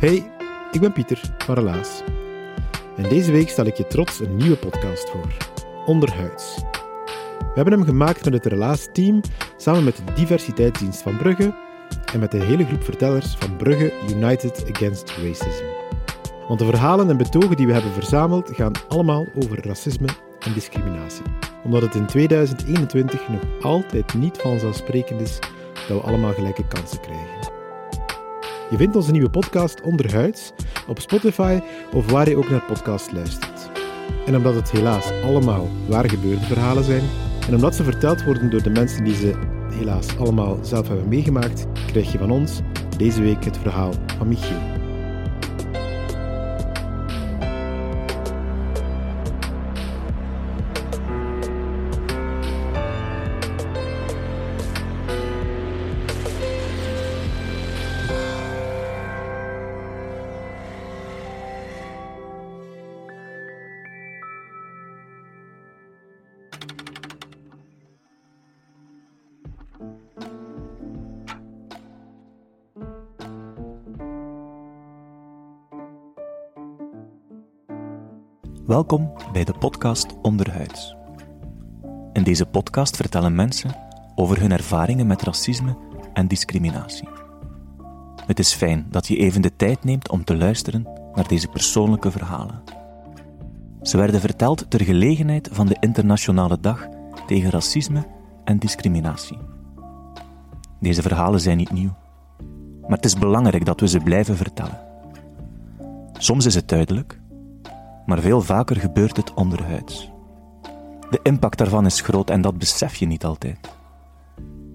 Hey, ik ben Pieter van Relaas. En deze week stel ik je trots een nieuwe podcast voor, Onderhuids. We hebben hem gemaakt met het Relaas-team samen met de diversiteitsdienst van Brugge en met de hele groep vertellers van Brugge United Against Racism. Want de verhalen en betogen die we hebben verzameld gaan allemaal over racisme en discriminatie. Omdat het in 2021 nog altijd niet vanzelfsprekend is dat we allemaal gelijke kansen krijgen. Je vindt onze nieuwe podcast Onderhuids op Spotify of waar je ook naar podcast luistert. En omdat het helaas allemaal waar gebeurde verhalen zijn, en omdat ze verteld worden door de mensen die ze helaas allemaal zelf hebben meegemaakt, krijg je van ons deze week het verhaal van Michiel. Welkom bij de podcast Onderhuids. In deze podcast vertellen mensen over hun ervaringen met racisme en discriminatie. Het is fijn dat je even de tijd neemt om te luisteren naar deze persoonlijke verhalen. Ze werden verteld ter gelegenheid van de Internationale Dag tegen Racisme en Discriminatie. Deze verhalen zijn niet nieuw, maar het is belangrijk dat we ze blijven vertellen. Soms is het duidelijk, maar veel vaker gebeurt het onderhuids. De impact daarvan is groot en dat besef je niet altijd.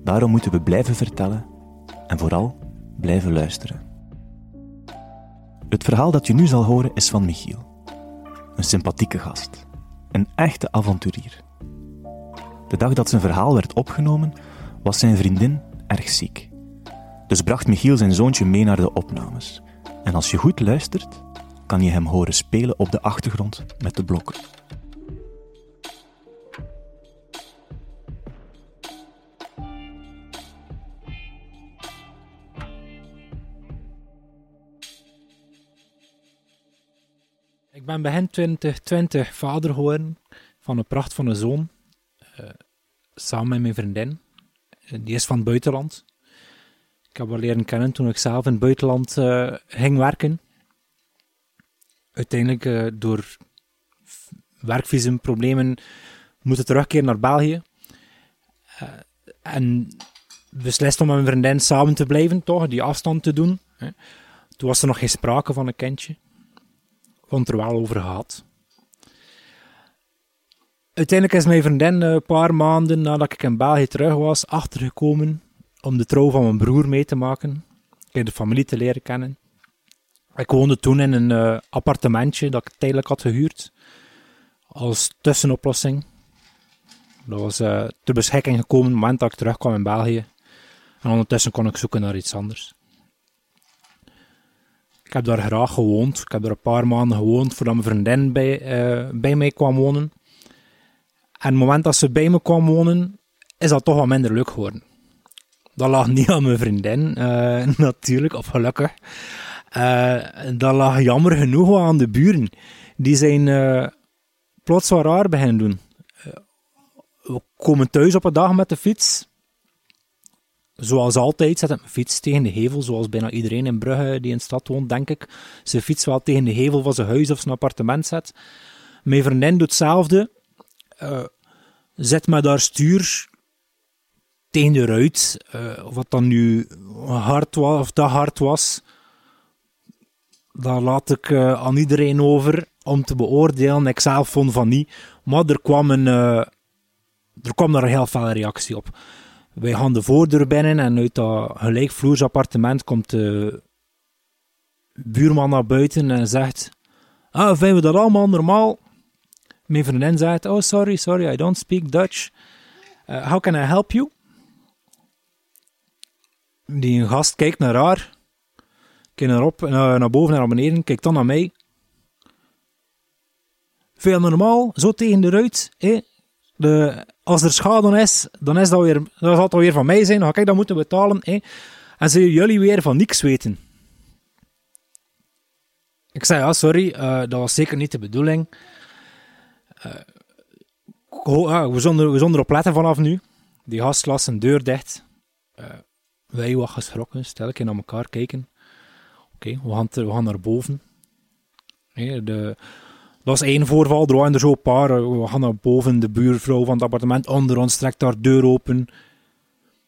Daarom moeten we blijven vertellen en vooral blijven luisteren. Het verhaal dat je nu zal horen is van Michiel. Een sympathieke gast. Een echte avonturier. De dag dat zijn verhaal werd opgenomen, was zijn vriendin erg ziek. Dus bracht Michiel zijn zoontje mee naar de opnames. En als je goed luistert, kan je hem horen spelen op de achtergrond met de blokken. Ik ben begin 2020 vader geworden van een pracht van een zoon. eh, samen met mijn vriendin. Eh, die is van het buitenland. Ik heb haar leren kennen toen ik zelf in het buitenland eh, ging werken. Uiteindelijk eh, door werkvisumproblemen moeten terugkeren naar België. Eh, en beslist om met mijn vriendin samen te blijven, toch, die afstand te doen. hè. Toen was er nog geen sprake van een kindje vond er wel over gehad. Uiteindelijk is mijn vriendin eh, een paar maanden nadat ik in België terug was, achtergekomen om de trouw van mijn broer mee te maken. Heb de familie te leren kennen. Ik woonde toen in een eh, appartementje dat ik tijdelijk had gehuurd. Als tussenoplossing. Dat was eh, ter beschikking gekomen op het moment dat ik terugkwam in België. En ondertussen kon ik zoeken naar iets anders. Ik heb daar graag gewoond. Ik heb daar een paar maanden gewoond voordat mijn vriendin bij, eh, bij mij kwam wonen. En het moment dat ze bij me kwam wonen, is dat toch wat minder leuk geworden. Dat lag niet aan mijn vriendin, natuurlijk, of gelukkig. Eh, dat lag jammer genoeg wel aan de buren. Die zijn eh, plots wat raar beginnen doen. Eh, we komen thuis op een dag met de fiets. Zoals altijd zet ik mijn fiets tegen de hevel, zoals bijna iedereen in Brugge die in de stad woont, denk ik. Zijn fiets wel tegen de hevel van zijn huis of zijn appartement zet. Mijn vriendin doet hetzelfde. Zet me daar stuur tegen de ruit, of wat dan nu hard was, of dat hard was, dat laat ik eh, aan iedereen over om te beoordelen. Ik zelf vond van niet, maar er kwam, een, eh, er kwam daar een heel felle reactie op. Wij gaan de voordeur binnen en uit dat gelijkvloers appartement komt de buurman naar buiten en zegt: Ah, vinden we dat allemaal normaal? Mijn vriendin zegt: Oh, sorry, sorry, I don't speak Dutch. Uh, how can I help you? Die gast kijkt naar haar, kijkt naar, op, naar, naar boven en naar beneden, kijkt dan naar mij. Veel normaal, zo tegen de ruit. Hè? De, als er schade is, dan, is dat weer, dan zal het weer van mij zijn. Dan ga ik dat moeten betalen. Hè? En zullen jullie weer van niks weten. Ik zei, ja, sorry, uh, dat was zeker niet de bedoeling. Uh, we, zonder, we zonder op letten vanaf nu. Die gast las zijn deur dicht. Wij wat geschrokken, stel ik naar elkaar kijken. Oké, we, gaan naar boven. De, dat is één voorval, er waren er zo een paar. We gaan naar boven, de buurvrouw van het appartement onder ons trekt haar deur open.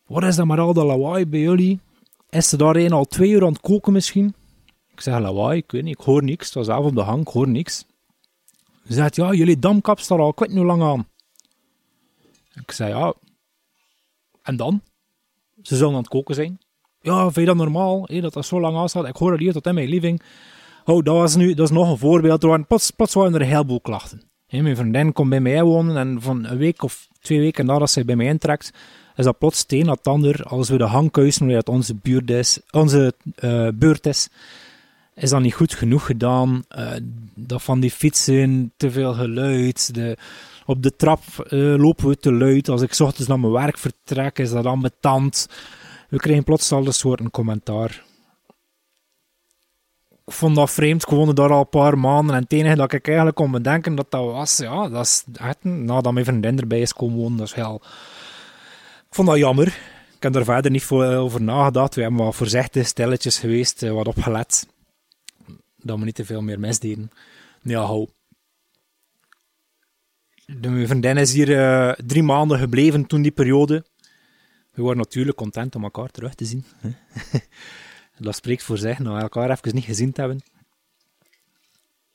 Wat is dat maar al dat lawaai bij jullie? Is ze daar een al twee uur aan het koken misschien? Ik zeg lawaai, ik weet niet, ik hoor niks. Het was zelf op de hang, ik hoor niks. Ze zegt, ja, jullie damkap staat al, ik weet niet hoe lang aan. Ik zei, ja, en dan? Ze zullen aan het koken zijn. Ja, vind je dat normaal, dat dat zo lang aan staat? Ik hoor het hier tot in mijn living. Oh, dat, was nu, dat is nog een voorbeeld. Er waren, plots, plots waren er een heleboel klachten. Mijn vriendin komt bij mij wonen en van een week of twee weken nadat zij bij mij intrekt, is dat plots het een dat ander. Als we de hangkuisen, waar het onze, buurt is, onze uh, beurt is, is dat niet goed genoeg gedaan. Uh, dat van die fietsen, te veel geluid. De, op de trap uh, lopen we te luid. Als ik ochtends naar mijn werk vertrek, is dat ambetant. We krijgen plots al een soort commentaar. Ik vond dat vreemd. Ik woonde daar al een paar maanden. En het enige dat ik eigenlijk kon bedenken dat dat was, ja, dat is echt, nadat mijn vriendin erbij is komen wonen, dat is heel... Ik vond dat jammer. Ik heb er verder niet voor, over nagedacht. We hebben wat voorzichtig, stilletjes geweest, wat opgelet dat we niet te veel meer misdeden. Ja, hou. De vriendin is hier uh, drie maanden gebleven toen die periode. We waren natuurlijk content om elkaar terug te zien. dat spreekt voor zich, nou elkaar even niet gezien te hebben.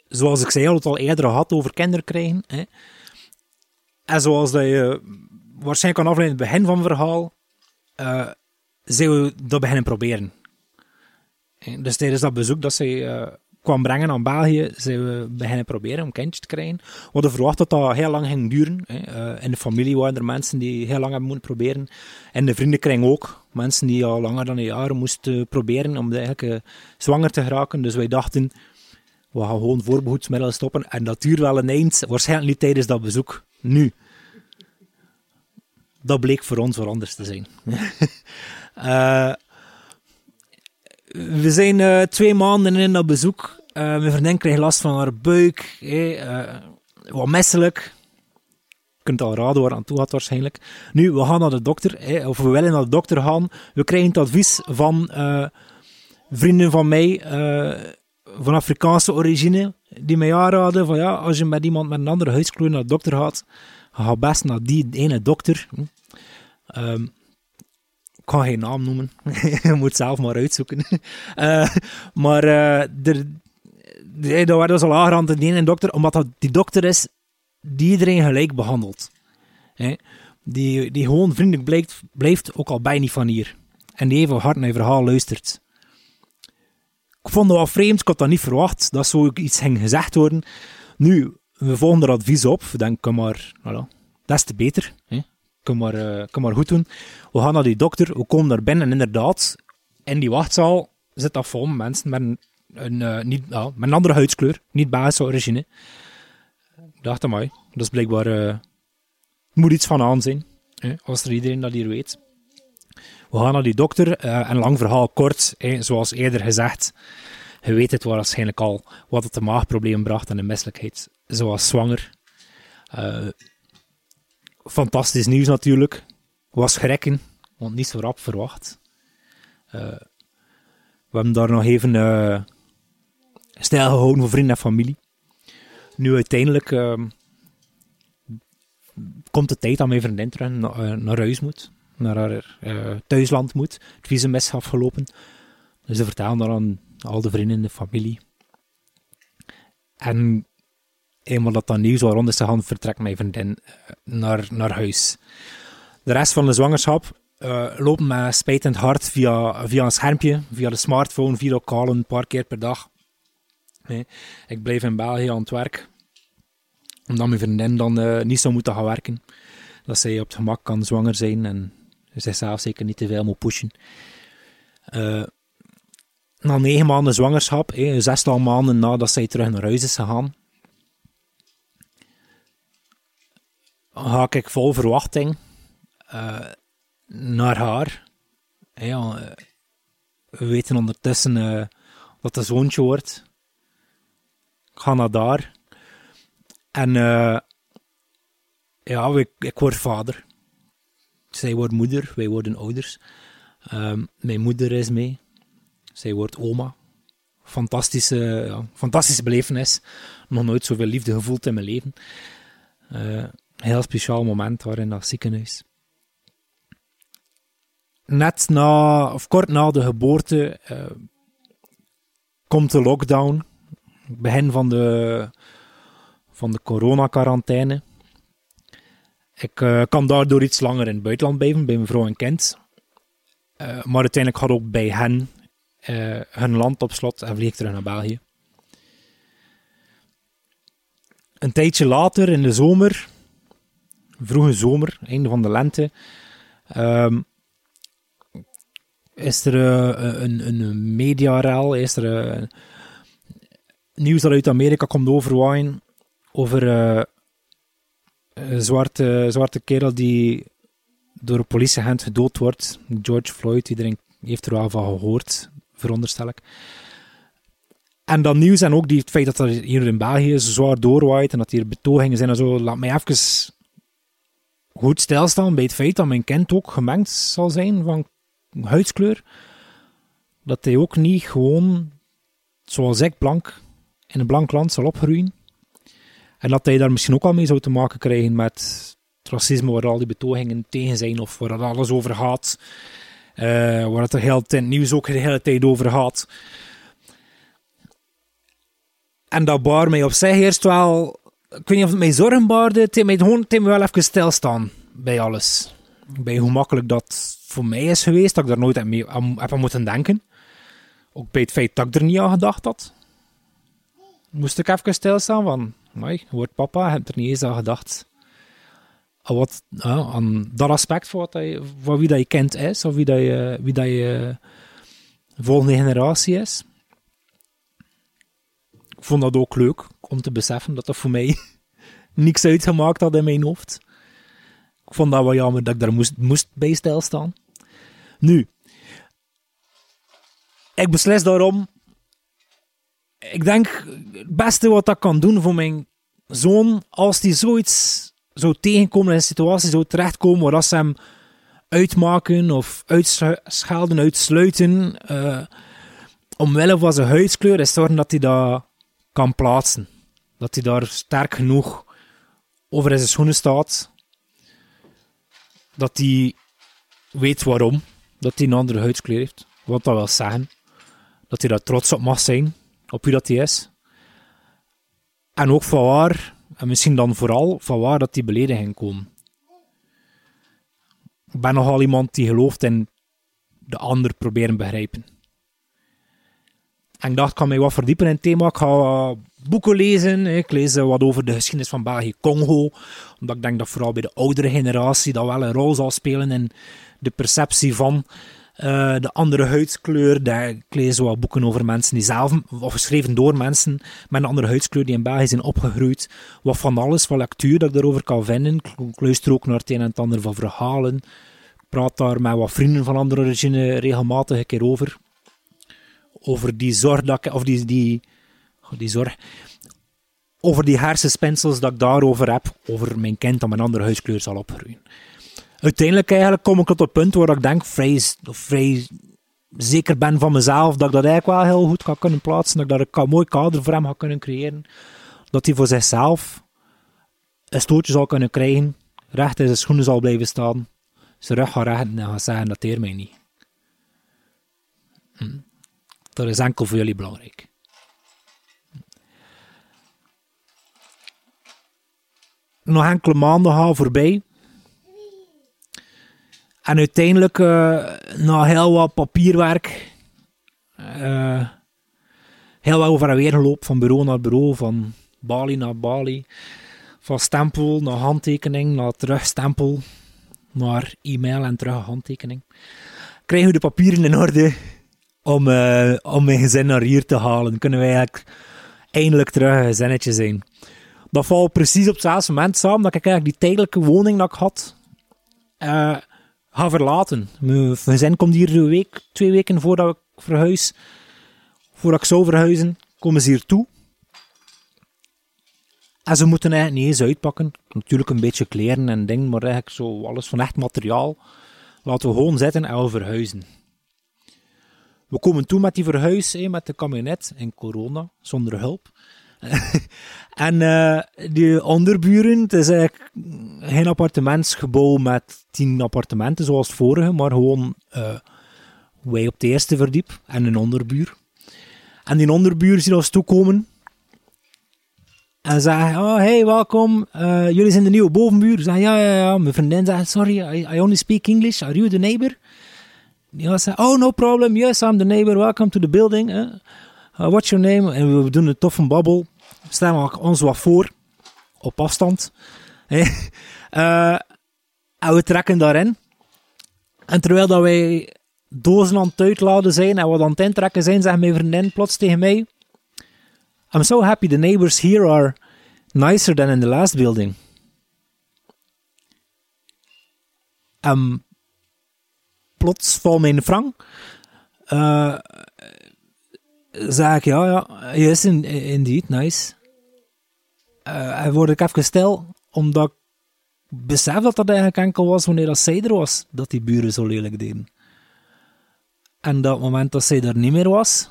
Zoals ik zei, al het al eerder gehad over kinderen krijgen. En zoals dat je waarschijnlijk kan afleiden in het begin van het verhaal, uh, zijn we dat beginnen proberen. Dus tijdens dat bezoek dat zij uh, kwam brengen aan België, zijn we beginnen proberen om kindjes te krijgen. We hadden verwacht dat dat heel lang ging duren. Hè. Uh, in de familie waren er mensen die heel lang hebben moeten proberen. En de vriendenkring ook. Mensen die al langer dan een jaar moesten proberen om eigenlijk uh, zwanger te geraken. Dus wij dachten, we gaan gewoon voorbehoedsmiddelen stoppen. En dat duurt wel een eind. Waarschijnlijk niet tijdens dat bezoek. Nu. Dat bleek voor ons wel anders te zijn. uh, we zijn uh, twee maanden in dat bezoek. Uh, mijn vriendin kreeg last van haar buik. uh, wat misselijk. Je kunt al raden waar aan toe gaat waarschijnlijk. Nu, we gaan naar de dokter. of we willen naar de dokter gaan. We krijgen het advies van vrienden van mij. van Afrikaanse origine. Die mij aanraden van ja, als je met iemand met een andere huidskleur naar de dokter gaat. Ga best naar die ene dokter. Hm. Ik kan geen naam noemen. je moet zelf maar uitzoeken. uh, maar uh, er, daar werd dus al aangerand de ene dokter, omdat dat die dokter is die iedereen gelijk behandelt. Die, die gewoon vriendelijk blijft, blijft, ook al bij niet van hier. En die even hard naar je verhaal luistert. Ik vond het wel vreemd, ik had dat niet verwacht, dat zoiets ging gezegd worden. Nu, we volgen er advies op, we denken maar, voilà, des te beter. Hè? Kom maar, uh, maar goed doen. We gaan naar die dokter, we komen daar binnen en inderdaad, in die wachtzaal zit dat vol mensen met een, een uh, niet, uh, met een andere huidskleur, niet Belgische origine. Ik dacht, mij, dat is blijkbaar, uh, moet iets van aan zijn, als er iedereen dat hier weet. We gaan naar die dokter, en lang verhaal kort, zoals eerder gezegd, je weet het waarschijnlijk al, wat het de maagprobleem bracht en de misselijkheid, zoals zwanger fantastisch nieuws natuurlijk. Was schrikken, want niet zo rap verwacht. Uh, we hebben daar nog even uh, stijl gehouden voor vrienden en familie. Nu uiteindelijk uh, komt de tijd dat mijn vriendin terug naar, naar huis moet. naar haar thuisland moet. Het visum is afgelopen. Dus ze vertellen dat aan al de vrienden, de familie. En eenmaal dat dat nieuws was rond is gegaan, vertrekt mijn vriendin naar, naar huis. De rest van de zwangerschap uh, lopen met spijtend hart via, via een schermpje, via de smartphone, via callen, een paar keer per dag. Nee, ik blijf in België aan het werk, omdat mijn vriendin dan uh, niet zou moeten gaan werken. Dat zij op het gemak kan zwanger zijn en zichzelf zeker niet te veel moet pushen. Na negen maanden zwangerschap, eh, zestal maanden nadat zij terug naar huis is gegaan, ga ik vol verwachting uh, naar haar. Ja, eh, we weten ondertussen uh, dat het zoontje wordt. Ik ga naar daar. En uh, ja, ik, ik word vader. Zij wordt moeder, wij worden ouders. Um, mijn moeder is mee. Zij wordt oma. Fantastische, ja, fantastische belevenis. Nog nooit zoveel liefde gevoeld in mijn leven. Heel speciaal moment waarin dat ziekenhuis net na, of kort na de geboorte, uh, komt de lockdown. Begin van de, van de corona-quarantaine. Ik uh, kan daardoor iets langer in het buitenland blijven, bij mijn vrouw en kind. Uh, maar uiteindelijk gaat ook bij hen hun land op slot en vlieg terug naar België. Een tijdje later, in de zomer, vroege zomer, einde van de lente, um, is er uh, een, een mediarel, is er uh, nieuws dat uit Amerika komt overwaaien over uh, een zwarte, zwarte kerel die door een politieagent gedood wordt. George Floyd, iedereen heeft er wel van gehoord, veronderstel ik. En dat nieuws en ook die, het feit dat er hier in België zwaar doorwaait en dat hier betogingen zijn en zo, laat mij even goed stilstaan bij het feit dat mijn kind ook gemengd zal zijn van huidskleur, dat hij ook niet gewoon, zoals ik, blank, in een blank land zal opgroeien. En dat hij daar misschien ook al mee zou te maken krijgen met het racisme waar al die betogingen tegen zijn, of waar alles over gaat. Uh, waar het heel het nieuws ook de hele tijd over gaat. En dat baar mij op zich eerst wel... Ik weet niet of het mij zorgen baarde. Het gewoon het wel even stilstaan bij alles. Bij hoe makkelijk dat voor mij is geweest, dat ik daar nooit aan, mee, aan heb aan moeten denken. Ook bij het feit dat ik er niet aan gedacht had. Moest ik even stilstaan van, nee, wordt papa, heb er niet eens aan gedacht. Aan, wat, aan dat aspect van, wat je, wie dat je kind is, of wie dat je, wie dat je volgende generatie is. Ik vond dat ook leuk om te beseffen dat dat voor mij niks uitgemaakt had in mijn hoofd. Ik vond dat wel jammer dat ik daar moest, moest bij stilstaan. Nu, ik beslis daarom. Ik denk het beste wat dat kan doen voor mijn zoon, als die zoiets zou tegenkomen in een situatie zou terechtkomen waar ze hem uitmaken of uitschelden, uitsluiten, uh, omwille van zijn huidskleur, is zorgen dat hij dat kan plaatsen. Dat hij daar sterk genoeg over in zijn schoenen staat. Dat hij weet waarom dat hij een andere huidskleur heeft. Wat dat wil zeggen dat hij daar trots op mag zijn, op wie dat hij is. En ook van waar, en misschien dan vooral van waar dat die beledigingen komen. Ik ben nogal iemand die gelooft in de ander proberen begrijpen. En ik dacht, ik kan mij wat verdiepen in het thema. Ik ga boeken lezen. Ik lees wat over de geschiedenis van België-Congo. Omdat ik denk dat vooral bij de oudere generatie dat wel een rol zal spelen in de perceptie van uh, de andere huidskleur. Daar, ik lees wel boeken over mensen die zelf, of geschreven door mensen met een andere huidskleur die in België zijn opgegroeid. Wat van alles, wat lectuur dat ik daarover kan vinden. Ik luister ook naar het een en het ander van verhalen. Ik praat daar met wat vrienden van andere origine regelmatig een keer over. Over die zorg dat ik, of die, die, die zorg, over die hersenspinsels dat ik daarover heb, over mijn kind dat een andere huidskleur zal opgroeien uiteindelijk eigenlijk kom ik tot het punt waar ik denk vrij, vrij zeker ben van mezelf dat ik dat eigenlijk wel heel goed kan kunnen plaatsen, dat ik daar een mooi kader voor hem ga kunnen creëren, dat hij voor zichzelf een stootje zal kunnen krijgen, recht in zijn schoenen zal blijven staan, zijn rug gaat rechten en gaat zeggen dat eer mij niet. Hm. Dat is enkel voor jullie belangrijk. Nog enkele maanden gaan voorbij. En uiteindelijk, uh, na heel wat papierwerk, uh, heel wat over en weer gelopen, van bureau naar bureau, van Bali naar Bali, van stempel naar handtekening, naar terugstempel, naar e-mail en terug handtekening. Krijgen we de papieren in orde om, uh, om mijn gezin naar hier te halen. Kunnen wij eigenlijk eindelijk terug een gezinnetje zijn. Dat valt precies op hetzelfde moment samen dat ik eigenlijk die tijdelijke woning dat ik had, uh, ga verlaten. Mijn gezin komt hier een week, twee weken voordat ik verhuis, voordat ik zou verhuizen, komen ze hier toe. En ze moeten eigenlijk niet eens uitpakken. Natuurlijk een beetje kleren en dingen, maar eigenlijk zo alles van echt materiaal. Laten we gewoon zitten en we verhuizen. We komen toe met die verhuis, met de camionet in corona, zonder hulp. en uh, die onderburen, het is eigenlijk geen appartementsgebouw met tien appartementen zoals het vorige, maar gewoon uh, wij op de eerste verdiep en een onderbuur. En die onderbuur zien ons toekomen en zeggen, oh hey, welkom, uh, jullie zijn de nieuwe bovenbuur. Zeg, ja, ja, ja. Mijn vriendin zegt, sorry, I, I only speak English, are you the neighbor? Die zei, oh, no problem, yes, I'm the neighbor, welcome to the building. Uh, what's your name? En we doen een toffe babbel we ons wat voor, op afstand. en we trekken daarin. En terwijl dat wij dozen aan het uitladen zijn en wat aan het intrekken zijn, zegt mijn vriendin plots tegen mij: I'm so happy the neighbors here are nicer than in the last building. En plots valt mijn frank. Uh, zeg ik, ja, ja, yes, indeed, nice. En word ik even stil, omdat ik besef dat dat eigenlijk enkel was wanneer dat zij er was, dat die buren zo lelijk deden. En dat moment dat zij er niet meer was,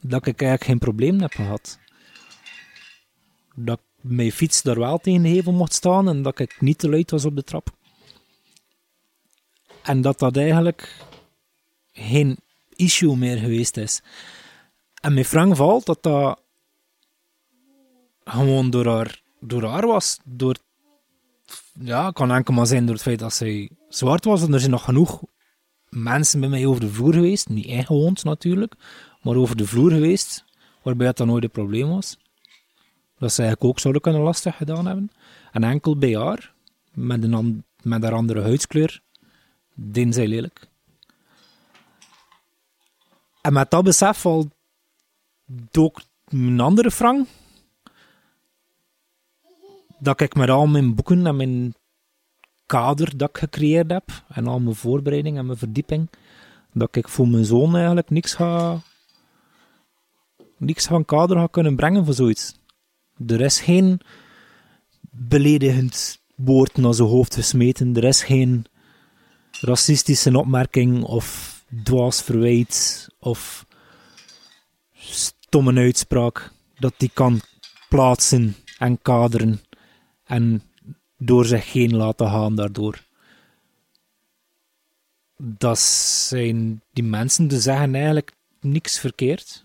dat ik eigenlijk geen probleem heb gehad. Dat mijn fiets daar wel tegen de mocht staan en dat ik niet te luid was op de trap. En dat dat eigenlijk geen issue meer geweest is. En mijn Frank valt dat dat gewoon door haar, door haar was. Door, ja, kan enkel maar zijn door het feit dat zij zwart was. En er zijn nog genoeg mensen bij mij over de vloer geweest. Niet ingewoond natuurlijk, maar over de vloer geweest. Waarbij dat dan nooit een probleem was. Dat ze eigenlijk ook zouden kunnen lastig gedaan hebben. En enkel bij haar, met, een, met haar andere huidskleur, deden zij lelijk. En met dat besef valt ook een andere Frank. Dat ik met al mijn boeken en mijn kader dat ik gecreëerd heb, en al mijn voorbereiding en mijn verdieping, dat ik voor mijn zoon eigenlijk niks ga, niks van kader ga kunnen brengen voor zoiets. Er is geen beledigend woord naar zijn hoofd gesmeten, er is geen racistische opmerking of dwaas verwijt of stomme uitspraak, dat die kan plaatsen en kaderen en door zich heen laten gaan daardoor. Dat zijn die mensen die zeggen eigenlijk niks verkeerd.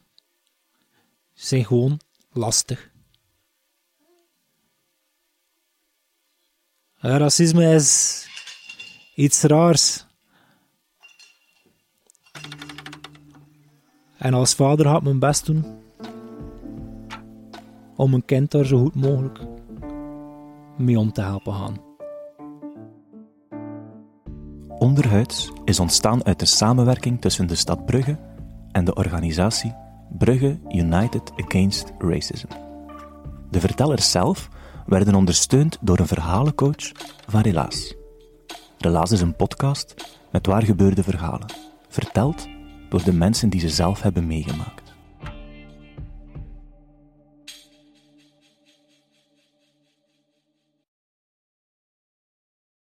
Zijn gewoon lastig. Racisme is iets raars. En als vader gaat mijn best doen om een kind daar zo goed mogelijk mee om te helpen gaan. Onderhuids is ontstaan uit de samenwerking tussen de stad Brugge en de organisatie Brugge United Against Racism. De vertellers zelf werden ondersteund door een verhalencoach van Relaas. Relaas is een podcast met waar gebeurde verhalen, verteld door de mensen die ze zelf hebben meegemaakt.